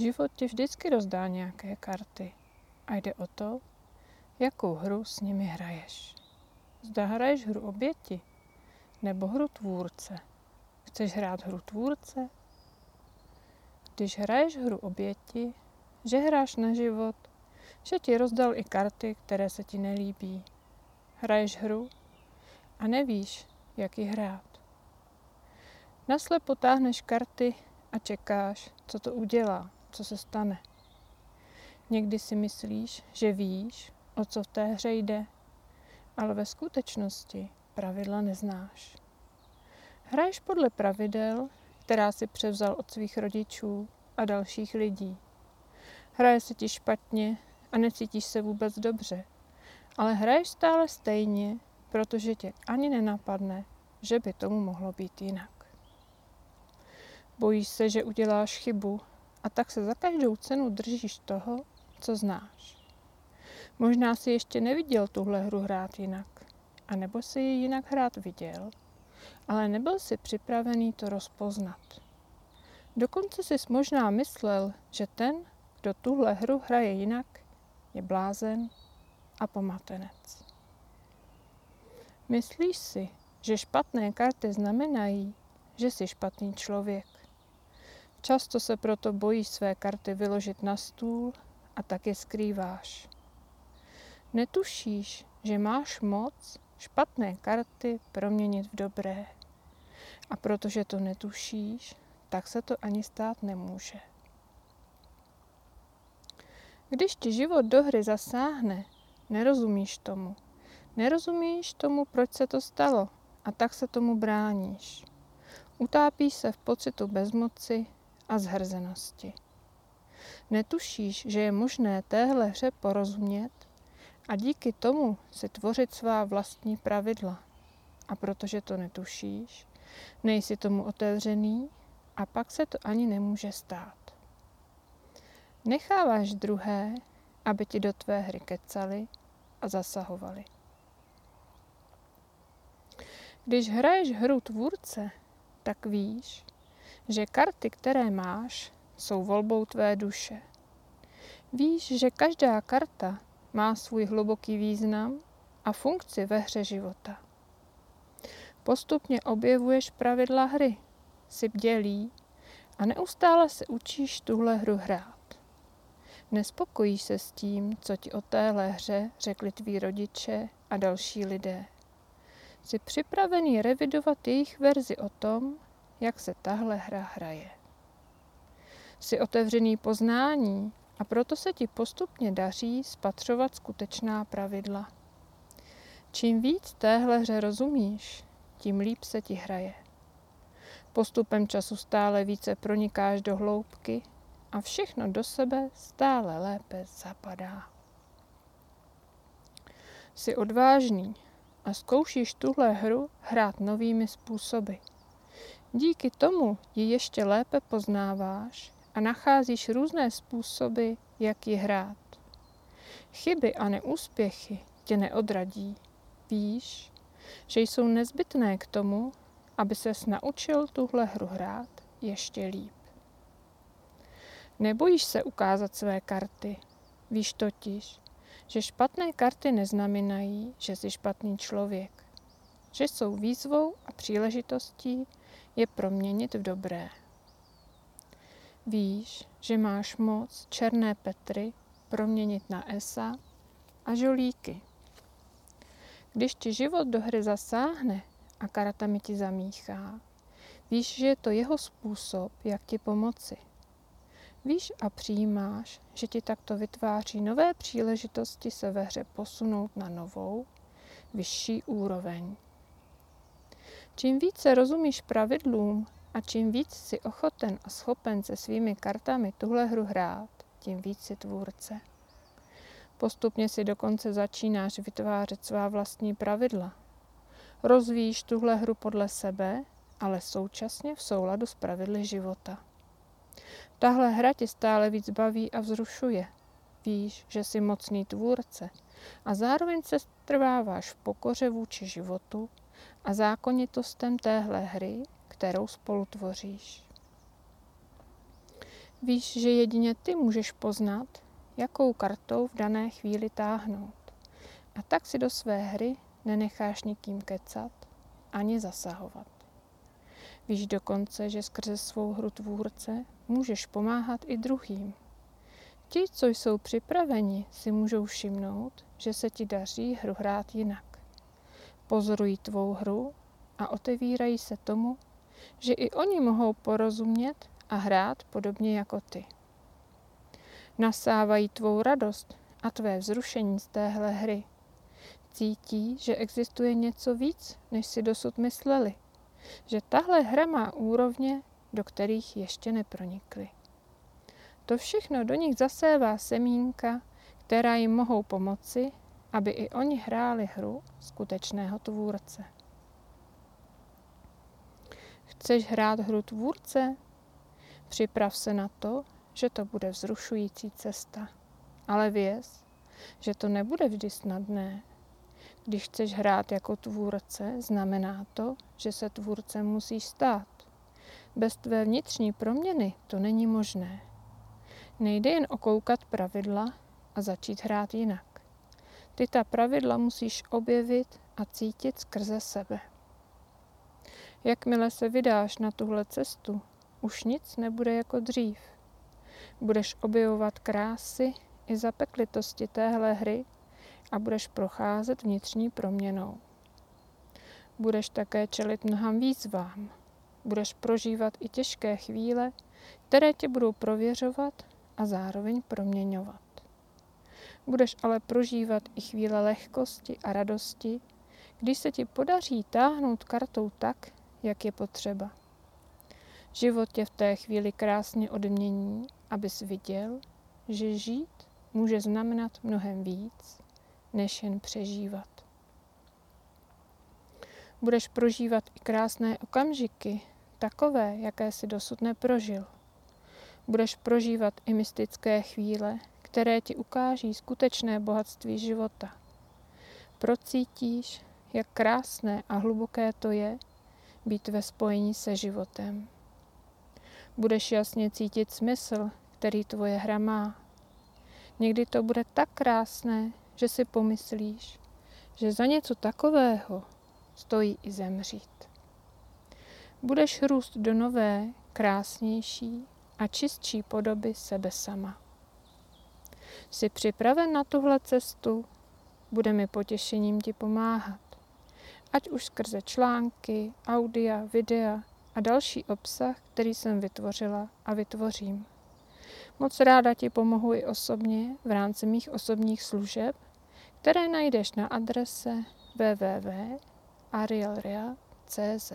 Život ti vždycky rozdá nějaké karty a jde o to, jakou hru s nimi hraješ. Zda hraješ hru oběti nebo hru tvůrce. Chceš hrát hru tvůrce? Když hraješ hru oběti, že hráš na život, že ti rozdal i karty, které se ti nelíbí. Hraješ hru a nevíš, jak ji hrát. Nasle potáhneš karty a čekáš, co to udělá, co se stane. Někdy si myslíš, že víš, o co v té hře jde, ale ve skutečnosti pravidla neznáš. Hraješ podle pravidel, která si převzal od svých rodičů a dalších lidí. Hraje se ti špatně a necítíš se vůbec dobře, ale hraješ stále stejně, protože tě ani nenapadne, že by tomu mohlo být jinak. Bojíš se, že uděláš chybu a tak se za každou cenu držíš toho, co znáš. Možná si ještě neviděl tuhle hru hrát jinak, anebo si ji jinak hrát viděl, ale nebyl si připravený to rozpoznat. Dokonce si možná myslel, že ten, kdo tuhle hru hraje jinak, je blázen a pomatenec. Myslíš si, že špatné karty znamenají, že jsi špatný člověk. Často se proto bojíš své karty vyložit na stůl a tak je skrýváš. Netušíš, že máš moc špatné karty proměnit v dobré. A protože to netušíš, tak se to ani stát nemůže. Když ti život do hry zasáhne, nerozumíš tomu. Nerozumíš tomu, proč se to stalo a tak se tomu bráníš. Utápíš se v pocitu bezmoci a zhrzenosti. Netušíš, že je možné téhle hře porozumět a díky tomu si tvořit svá vlastní pravidla. A protože to netušíš, nejsi tomu otevřený a pak se to ani nemůže stát. Necháváš druhé, aby ti do tvé hry kecali a zasahovali. Když hraješ hru tvůrce, tak víš, že karty, které máš, jsou volbou tvé duše. Víš, že každá karta má svůj hluboký význam a funkci ve hře života. Postupně objevuješ pravidla hry, si bdělí a neustále se učíš tuhle hru hrát. Nespokojíš se s tím, co ti o téhle hře řekli tví rodiče a další lidé. Jsi připravený revidovat jejich verzi o tom, jak se tahle hra hraje. Jsi otevřený poznání a proto se ti postupně daří spatřovat skutečná pravidla. Čím víc téhle hře rozumíš, tím líp se ti hraje. Postupem času stále více pronikáš do hloubky a všechno do sebe stále lépe zapadá. Jsi odvážný a zkoušíš tuhle hru hrát novými způsoby. Díky tomu ji ještě lépe poznáváš a nacházíš různé způsoby, jak ji hrát. Chyby a neúspěchy tě neodradí. Víš, že jsou nezbytné k tomu, aby ses naučil tuhle hru hrát ještě líp. Nebojíš se ukázat své karty. Víš totiž, že špatné karty neznamenají, že jsi špatný člověk. Že jsou výzvou a příležitostí je proměnit v dobré. Víš, že máš moc černé Petry proměnit na Esa a žolíky. Když ti život do hry zasáhne a kartami ti zamíchá, víš, že je to jeho způsob, jak ti pomoci. Víš a přijímáš, že ti takto vytváří nové příležitosti se ve hře posunout na novou, vyšší úroveň. Čím více rozumíš pravidlům a čím víc si ochoten a schopen se svými kartami tuhle hru hrát, tím víc si tvůrce. Postupně si dokonce začínáš vytvářet svá vlastní pravidla. Rozvíjíš tuhle hru podle sebe, ale současně v souladu s pravidly života. Tahle hra tě stále víc baví a vzrušuje. Víš, že jsi mocný tvůrce a zároveň se trváváš v pokoře vůči životu a zákonitostem téhle hry, kterou spolu tvoříš. Víš, že jedině ty můžeš poznat, jakou kartou v dané chvíli táhnout. A tak si do své hry nenecháš nikým kecat ani zasahovat. Víš dokonce, že skrze svou hru tvůrce můžeš pomáhat i druhým. Ti, co jsou připraveni, si můžou všimnout, že se ti daří hru hrát jinak. Pozorují tvou hru a otevírají se tomu, že i oni mohou porozumět a hrát podobně jako ty. Nasávají tvou radost a tvé vzrušení z téhle hry. Cítí, že existuje něco víc, než si dosud mysleli. Že tahle hra má úrovně, do kterých ještě nepronikly. To všechno do nich zasévá semínka, která jim mohou pomoci, aby i oni hráli hru skutečného tvůrce. Chceš hrát hru tvůrce? Připrav se na to, že to bude vzrušující cesta. Ale věz, že to nebude vždy snadné. Když chceš hrát jako tvůrce, znamená to, že se tvůrce musí stát. Bez tvé vnitřní proměny to není možné. Nejde jen okoukat pravidla a začít hrát jinak. Ty ta pravidla musíš objevit a cítit skrze sebe. Jakmile se vydáš na tuhle cestu, už nic nebude jako dřív. Budeš objevovat krásy i zapeklitosti téhle hry a budeš procházet vnitřní proměnou. Budeš také čelit mnoham výzvám. Budeš prožívat i těžké chvíle, které tě budou prověřovat a zároveň proměňovat. Budeš ale prožívat i chvíle lehkosti a radosti, když se ti podaří táhnout kartou tak, jak je potřeba. Život tě v té chvíli krásně odmění, abys viděl, že žít může znamenat mnohem víc, než jen přežívat. Budeš prožívat i krásné okamžiky, takové, jaké si dosud neprožil. Budeš prožívat i mystické chvíle, které ti ukáží skutečné bohatství života. Procítíš, jak krásné a hluboké to je být ve spojení se životem. Budeš jasně cítit smysl, který tvoje hra má. Někdy to bude tak krásné, že si pomyslíš, že za něco takového stojí i zemřít. Budeš růst do nové, krásnější a čistší podoby sebe sama. Jsi připraven na tuhle cestu? Bude mi potěšením ti pomáhat. Ať už skrze články, audia, videa a další obsah, který jsem vytvořila a vytvořím. Moc ráda ti pomohu i osobně v rámci mých osobních služeb, které najdeš na adrese www.arielrea.cz.